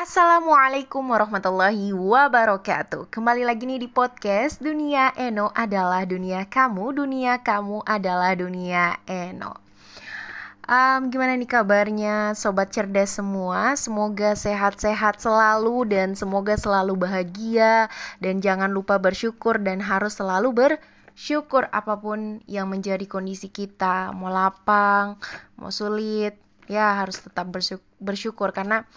Assalamualaikum warahmatullahi wabarakatuh. Kembali lagi nih di podcast Dunia Eno adalah dunia kamu Dunia kamu adalah dunia Eno. Um, Gimana nih kabarnya sobat cerdas semua? Semoga sehat-sehat selalu dan semoga selalu bahagia Dan jangan lupa bersyukur dan harus selalu bersyukur Apa pun yang menjadi kondisi kita. Mau lapang, mau sulit Ya harus tetap bersyukur, bersyukur karena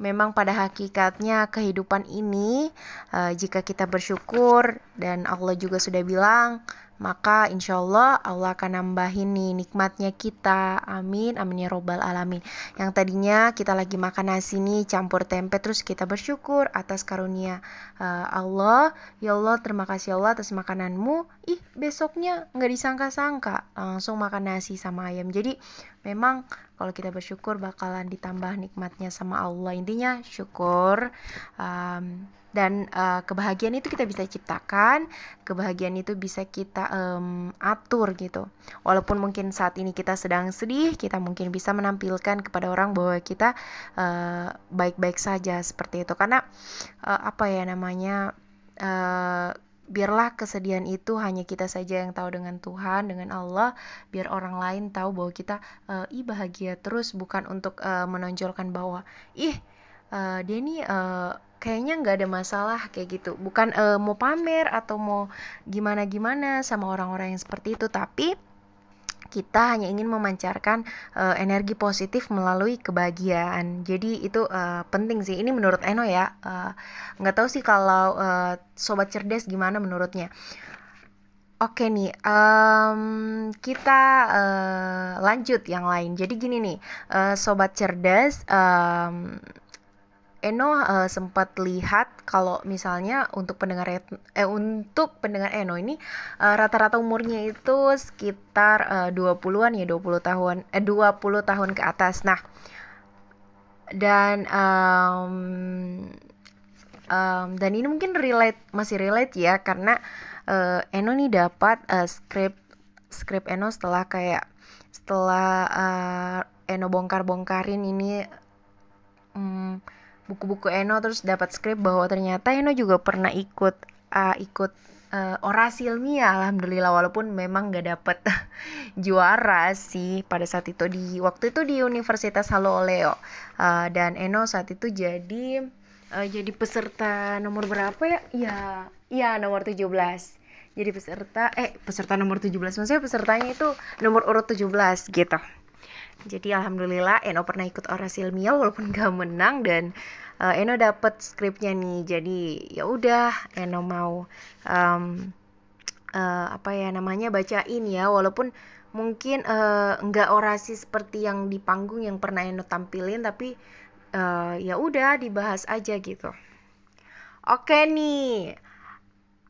memang pada hakikatnya kehidupan ini uh, jika kita bersyukur dan Allah juga sudah bilang maka insya Allah Allah akan nambahin nih nikmatnya kita. Amin. Amin ya robbal alamin. Yang tadinya kita lagi makan nasi nih campur tempe terus kita bersyukur atas karunia uh, Allah. Ya Allah terima kasih Allah atas makananmu. Ih besoknya nggak disangka-sangka langsung makan nasi sama ayam. Jadi memang kalau kita bersyukur bakalan ditambah nikmatnya sama Allah. Intinya syukur um, dan uh, kebahagiaan itu kita bisa ciptakan kebahagiaan itu bisa kita um, atur gitu. Walaupun mungkin saat ini kita sedang sedih kita mungkin bisa menampilkan kepada orang bahwa kita uh, baik-baik uh, saja seperti itu. Karena uh, apa ya namanya biarlah kesedihan itu hanya kita saja yang tahu dengan Tuhan dengan Allah biar orang lain tahu bahwa kita uh, ih bahagia terus bukan untuk uh, menonjolkan bahwa ih uh, dia ini uh, kayaknya nggak ada masalah kayak gitu. Bukan uh, mau pamer atau mau gimana gimana sama orang-orang yang seperti itu tapi kita hanya ingin memancarkan uh, energi positif melalui kebahagiaan. Jadi itu uh, penting sih. Ini menurut Eno ya. Nggak uh, tahu sih kalau uh, sobat cerdas gimana menurutnya. Oke nih, um, kita uh, lanjut yang lain. Jadi gini nih, uh, sobat cerdas. Um, Eno uh, sempat lihat kalau misalnya untuk pendengar eh untuk pendengar Eno ini uh, rata-rata umurnya itu sekitar uh, 20-an ya 20 tahun eh 20 tahun ke atas. Nah, dan um, um, dan ini mungkin relate masih relate ya karena uh, Eno nih dapat uh, script script Eno setelah kayak setelah uh, Eno bongkar-bongkarin ini um, buku-buku Eno terus dapat skrip bahwa ternyata Eno juga pernah ikut uh, ikut uh, orasi ilmiah. Alhamdulillah walaupun memang gak dapet juara sih pada saat itu di waktu itu di Universitas Halo Oleo. Uh, dan Eno saat itu jadi uh, jadi peserta nomor berapa ya? Ya ya nomor 17 jadi peserta eh peserta nomor 17 maksudnya pesertanya itu nomor urut 17 gitu jadi alhamdulillah Eno pernah ikut orasi ilmiah walaupun gak menang dan uh, Eno dapet skripnya nih. Jadi ya udah Eno mau um, uh, apa ya namanya bacain ya walaupun mungkin uh, orasi seperti yang di panggung yang pernah Eno tampilin tapi uh, ya udah dibahas aja gitu. Oke nih.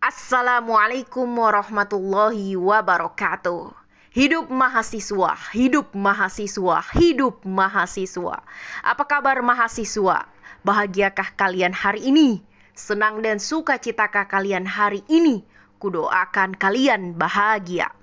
Assalamualaikum warahmatullahi wabarakatuh. Hidup mahasiswa, hidup mahasiswa, hidup mahasiswa. Apa kabar mahasiswa? Bahagiakah kalian hari ini? Senang dan sukacitakah kalian hari ini? Kudoakan kalian bahagia.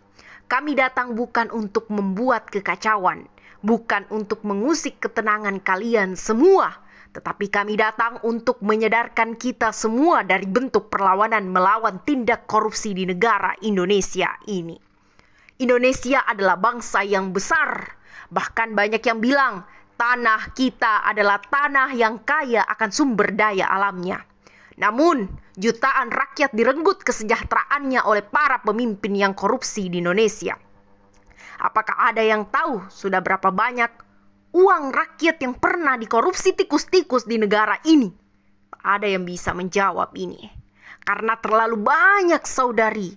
Kami datang bukan untuk membuat kekacauan, bukan untuk mengusik ketenangan kalian semua, tetapi kami datang untuk menyadarkan kita semua dari bentuk perlawanan melawan tindak korupsi di negara Indonesia ini. Indonesia adalah bangsa yang besar. Bahkan banyak yang bilang tanah kita adalah tanah yang kaya akan sumber daya alamnya. Namun, jutaan rakyat direnggut kesejahteraannya oleh para pemimpin yang korupsi di Indonesia. Apakah ada yang tahu sudah berapa banyak uang rakyat yang pernah dikorupsi tikus-tikus di negara ini? Ada yang bisa menjawab ini. Karena terlalu banyak saudari,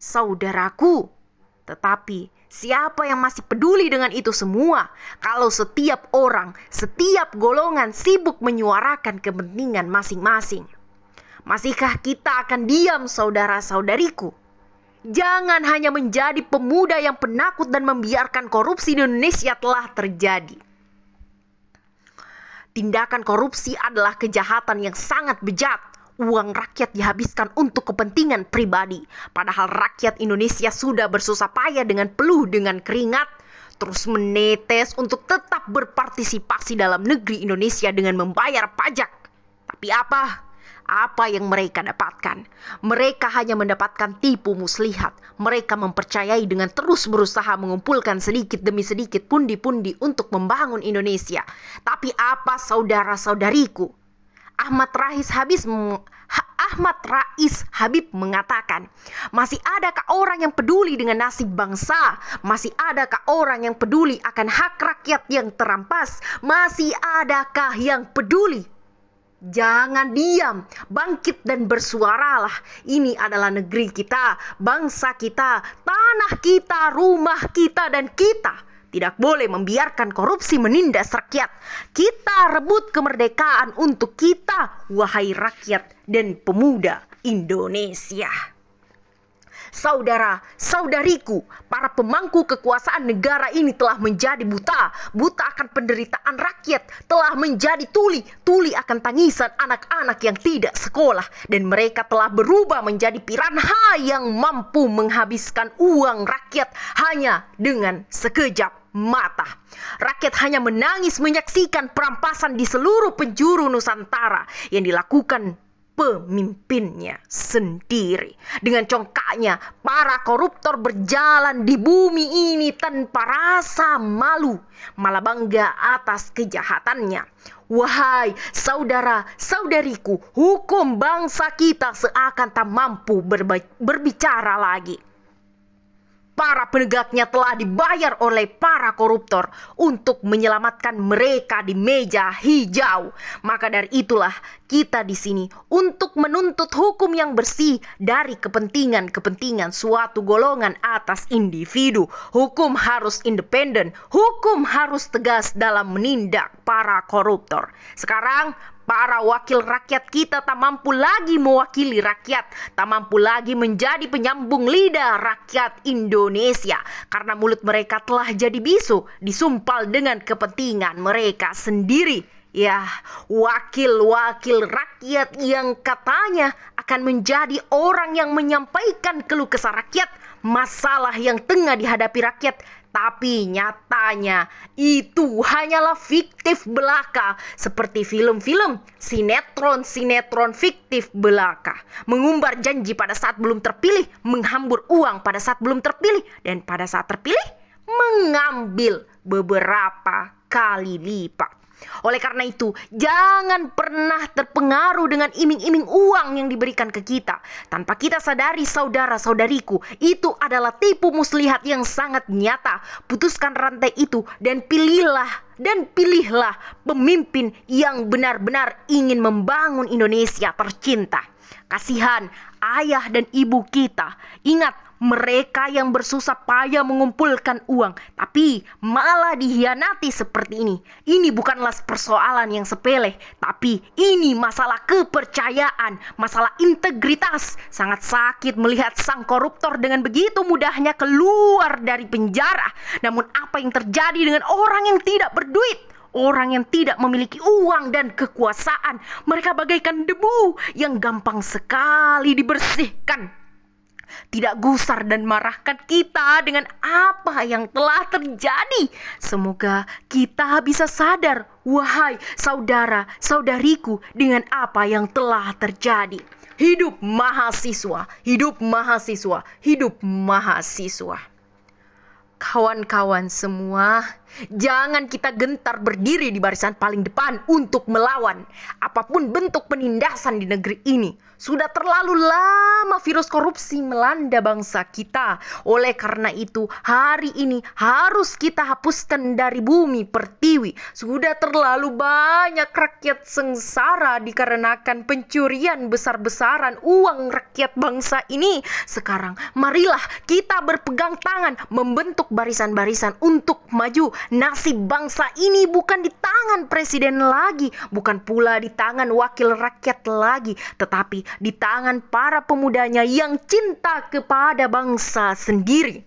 saudaraku tetapi siapa yang masih peduli dengan itu semua? Kalau setiap orang, setiap golongan sibuk menyuarakan kepentingan masing-masing. Masihkah kita akan diam saudara-saudariku? Jangan hanya menjadi pemuda yang penakut dan membiarkan korupsi di Indonesia telah terjadi. Tindakan korupsi adalah kejahatan yang sangat bejat uang rakyat dihabiskan untuk kepentingan pribadi. Padahal rakyat Indonesia sudah bersusah payah dengan peluh dengan keringat, terus menetes untuk tetap berpartisipasi dalam negeri Indonesia dengan membayar pajak. Tapi apa? Apa yang mereka dapatkan? Mereka hanya mendapatkan tipu muslihat. Mereka mempercayai dengan terus berusaha mengumpulkan sedikit demi sedikit pundi-pundi untuk membangun Indonesia. Tapi apa saudara-saudariku? Ahmad Rais Habis Ahmad Rais Habib mengatakan, masih adakah orang yang peduli dengan nasib bangsa? Masih adakah orang yang peduli akan hak rakyat yang terampas? Masih adakah yang peduli Jangan diam, bangkit dan bersuaralah. Ini adalah negeri kita, bangsa kita, tanah kita, rumah kita, dan kita tidak boleh membiarkan korupsi menindas rakyat. Kita rebut kemerdekaan untuk kita, wahai rakyat dan pemuda Indonesia saudara, saudariku, para pemangku kekuasaan negara ini telah menjadi buta, buta akan penderitaan rakyat, telah menjadi tuli, tuli akan tangisan anak-anak yang tidak sekolah, dan mereka telah berubah menjadi piranha yang mampu menghabiskan uang rakyat hanya dengan sekejap mata. Rakyat hanya menangis menyaksikan perampasan di seluruh penjuru Nusantara yang dilakukan pemimpinnya sendiri. Dengan congkaknya, para koruptor berjalan di bumi ini tanpa rasa malu, malah bangga atas kejahatannya. Wahai saudara-saudariku, hukum bangsa kita seakan tak mampu berbicara lagi para penegaknya telah dibayar oleh para koruptor untuk menyelamatkan mereka di meja hijau. Maka dari itulah kita di sini untuk menuntut hukum yang bersih dari kepentingan-kepentingan suatu golongan atas individu. Hukum harus independen, hukum harus tegas dalam menindak para koruptor. Sekarang Para wakil rakyat kita tak mampu lagi mewakili rakyat, tak mampu lagi menjadi penyambung lidah rakyat Indonesia karena mulut mereka telah jadi bisu, disumpal dengan kepentingan mereka sendiri. Ya, wakil-wakil rakyat yang katanya akan menjadi orang yang menyampaikan keluh kesah rakyat, masalah yang tengah dihadapi rakyat tapi nyatanya itu hanyalah fiktif belaka seperti film-film sinetron-sinetron fiktif belaka. Mengumbar janji pada saat belum terpilih, menghambur uang pada saat belum terpilih, dan pada saat terpilih mengambil beberapa kali lipat. Oleh karena itu, jangan pernah terpengaruh dengan iming-iming uang yang diberikan ke kita. Tanpa kita sadari saudara-saudariku, itu adalah tipu muslihat yang sangat nyata. Putuskan rantai itu dan pilihlah dan pilihlah pemimpin yang benar-benar ingin membangun Indonesia tercinta. Kasihan ayah dan ibu kita. Ingat, mereka yang bersusah payah mengumpulkan uang, tapi malah dihianati seperti ini. Ini bukanlah persoalan yang sepele, tapi ini masalah kepercayaan, masalah integritas. Sangat sakit melihat sang koruptor dengan begitu mudahnya keluar dari penjara. Namun apa yang terjadi dengan orang yang tidak berduit? orang yang tidak memiliki uang dan kekuasaan. Mereka bagaikan debu yang gampang sekali dibersihkan tidak gusar dan marahkan kita dengan apa yang telah terjadi. Semoga kita bisa sadar, wahai saudara-saudariku, dengan apa yang telah terjadi. Hidup mahasiswa, hidup mahasiswa, hidup mahasiswa. Kawan-kawan semua, jangan kita gentar berdiri di barisan paling depan untuk melawan apa pun bentuk penindasan di negeri ini. Sudah terlalu lama virus korupsi melanda bangsa kita. Oleh karena itu, hari ini harus kita hapuskan dari bumi pertiwi. Sudah terlalu banyak rakyat sengsara dikarenakan pencurian besar-besaran uang rakyat bangsa ini. Sekarang, marilah kita berpegang tangan membentuk barisan-barisan untuk maju. Nasib bangsa ini bukan di tangan presiden lagi, bukan pula di tangan wakil rakyat lagi, tetapi di tangan para pemudanya yang cinta kepada bangsa sendiri.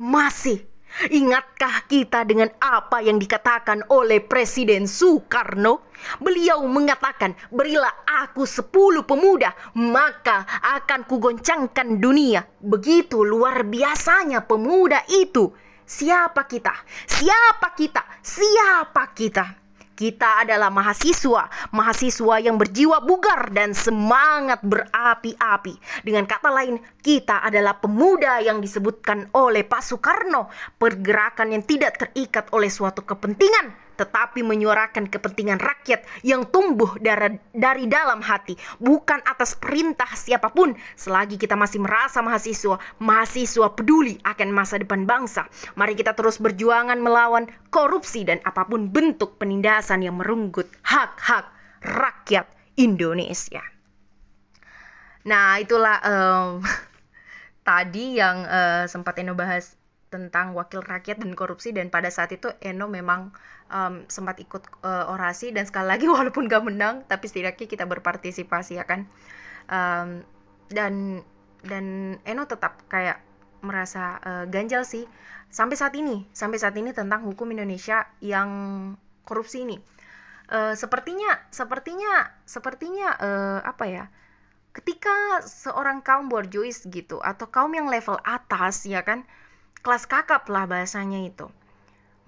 Masih Ingatkah kita dengan apa yang dikatakan oleh Presiden Soekarno? Beliau mengatakan, berilah aku sepuluh pemuda, maka akan kugoncangkan dunia. Begitu luar biasanya pemuda itu. Siapa kita? Siapa kita? Siapa kita? Kita adalah mahasiswa, mahasiswa yang berjiwa bugar dan semangat berapi-api. Dengan kata lain, kita adalah pemuda yang disebutkan oleh Pak Soekarno, pergerakan yang tidak terikat oleh suatu kepentingan, tetapi menyuarakan kepentingan rakyat yang tumbuh dari, dari dalam hati, bukan atas perintah siapa pun. Selagi kita masih merasa mahasiswa, mahasiswa peduli akan masa depan bangsa. Mari kita terus berjuangan melawan korupsi dan apa pun bentuk penindasan yang merenggut hak-hak rakyat Indonesia. Nah, itulah um, tadi yang uh, sempat Eno bahas tentang wakil rakyat dan korupsi dan pada saat itu Eno memang um, sempat ikut uh, orasi dan sekali lagi walaupun gak menang tapi setidaknya kita berpartisipasi ya kan? Um, dan dan Eno tetap kayak merasa uh, ganjal sih. Sampai saat ini sampai saat ini tentang hukum Indonesia yang korupsi ini. Uh, sepertinya sepertinya sepertinya uh, apa ya? Ketika seorang kaum borjuis gitu atau kaum yang level atas ya kan kelas kakap lah bahasanya itu.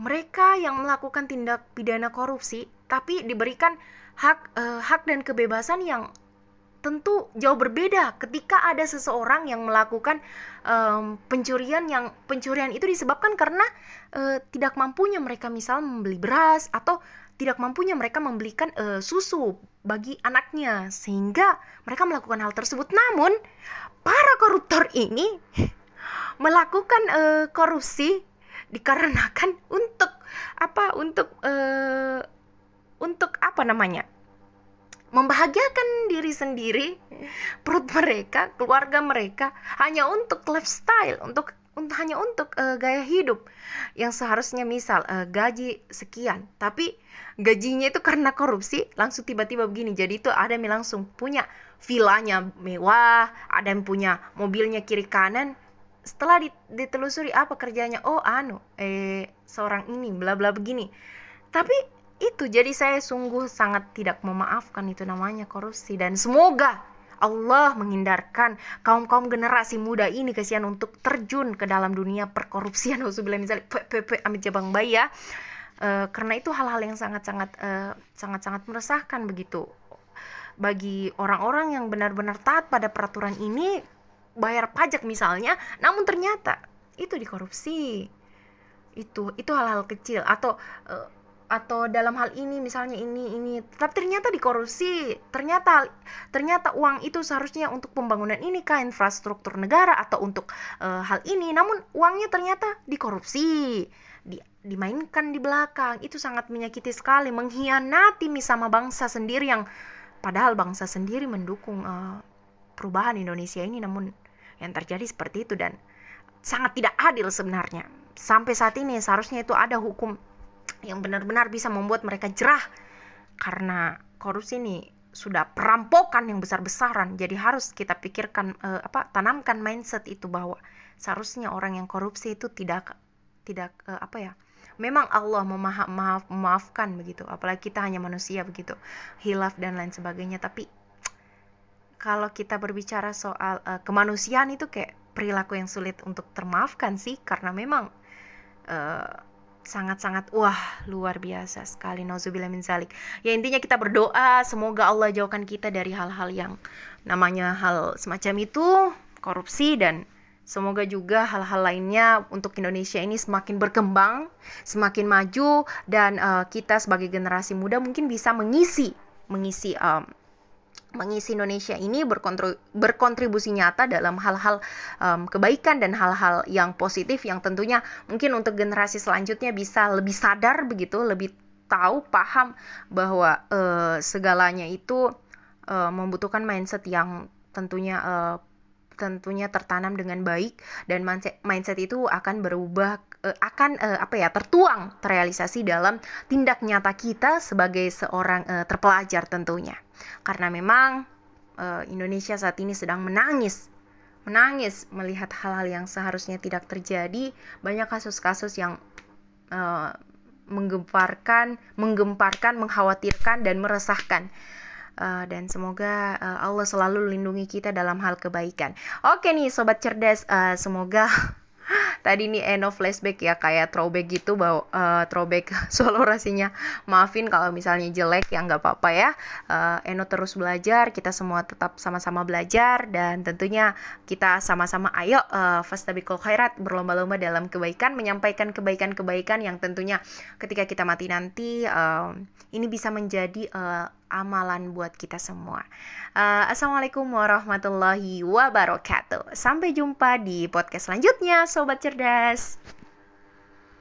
Mereka yang melakukan tindak pidana korupsi tapi diberikan hak uh, hak dan kebebasan yang tentu jauh berbeda ketika ada seseorang yang melakukan um, pencurian yang pencurian itu disebabkan karena uh, tidak mampunya mereka misal membeli beras atau tidak mampunya mereka membelikan uh, susu bagi anaknya sehingga mereka melakukan hal tersebut namun para koruptor ini melakukan uh, korupsi dikarenakan untuk apa untuk uh, untuk apa namanya membahagiakan diri sendiri perut mereka keluarga mereka hanya untuk lifestyle untuk untuk hanya untuk uh, gaya hidup yang seharusnya misal uh, gaji sekian. Tapi gajinya itu karena korupsi langsung tiba-tiba begini. Jadi itu ada yang langsung punya vilanya mewah ada yang punya mobilnya kiri kanan setelah ditelusuri apa kerjanya oh anu eh seorang ini bla bla begini. Tapi itu jadi saya sungguh sangat tidak memaafkan itu namanya korupsi. Dan semoga Allah menghindarkan kaum-kaum generasi muda ini kesian untuk terjun ke dalam dunia perkorupsian. Alhamdulillah misalnya PPP amit jabang bayi ya. E, karena itu hal-hal yang sangat-sangat e, sangat-sangat meresahkan begitu. Bagi orang-orang yang benar-benar taat pada peraturan ini bayar pajak misalnya namun ternyata itu dikorupsi. Itu itu hal-hal kecil atau uh, atau dalam hal ini misalnya ini ini. Tapi ternyata dikorupsi. Ternyata ternyata uang itu seharusnya untuk pembangunan ini kah infrastruktur negara atau untuk uh, hal ini. Namun uangnya ternyata dikorupsi di, dimainkan di belakang. Itu sangat menyakiti sekali mengkhianati sama bangsa sendiri yang padahal bangsa sendiri mendukung uh, perubahan Indonesia ini. Namun yang terjadi seperti itu dan sangat tidak adil sebenarnya. Sampai saat ini seharusnya itu ada hukum yang benar-benar bisa membuat mereka jerah karena korupsi ini sudah perampokan yang besar-besaran. Jadi harus kita pikirkan uh, apa tanamkan mindset itu bahwa seharusnya orang yang korupsi itu tidak tidak uh, apa ya memang Allah memaaf, maaf, memaafkan begitu apalagi kita hanya manusia begitu hilaf dan lain sebagainya tapi kalau kita berbicara soal uh, kemanusiaan itu kayak perilaku yang sulit untuk termaafkan sih karena memang sangat sangat-sangat wah luar biasa sekali nauzubillah min zalik. Ya intinya kita berdoa semoga Allah jauhkan kita dari hal-hal yang namanya hal semacam itu, korupsi dan Semoga juga hal-hal lainnya untuk Indonesia ini semakin berkembang, semakin maju dan uh, kita sebagai generasi muda mungkin bisa mengisi mengisi um, mengisi Indonesia ini berkontribusi nyata dalam hal-hal um, kebaikan dan hal-hal yang positif yang tentunya mungkin untuk generasi selanjutnya bisa lebih sadar begitu, lebih tahu, paham bahwa uh, segalanya itu uh, membutuhkan mindset yang tentunya uh, tentunya tertanam dengan baik dan mindset, mindset itu akan berubah uh, akan uh, apa ya tertuang terrealisasi dalam tindak nyata kita sebagai seorang uh, terpelajar tentunya. Karena memang uh, Indonesia saat ini sedang menangis menangis melihat hal-hal yang seharusnya tidak terjadi. Banyak kasus-kasus yang uh, menggemparkan menggemparkan mengkhawatirkan dan meresahkan. Uh, dan semoga uh, Allah selalu lindungi kita dalam hal kebaikan. Oke nih sobat cerdas, uh, semoga tadi nih Eno flashback ya kayak throwback gitu bahwa uh, throwback solo rasinya maafin kalau misalnya jelek ya nggak apa-apa ya. Uh, Eno terus belajar kita semua tetap sama-sama belajar dan tentunya kita sama-sama ayo uh, fastabikul khairat berlomba-lomba dalam kebaikan menyampaikan kebaikan-kebaikan yang tentunya ketika kita mati nanti uh, ini bisa menjadi uh, amalan buat kita semua. Uh, Assalamualaikum warahmatullahi wabarakatuh. Sampai jumpa di podcast selanjutnya, sobat cerdas.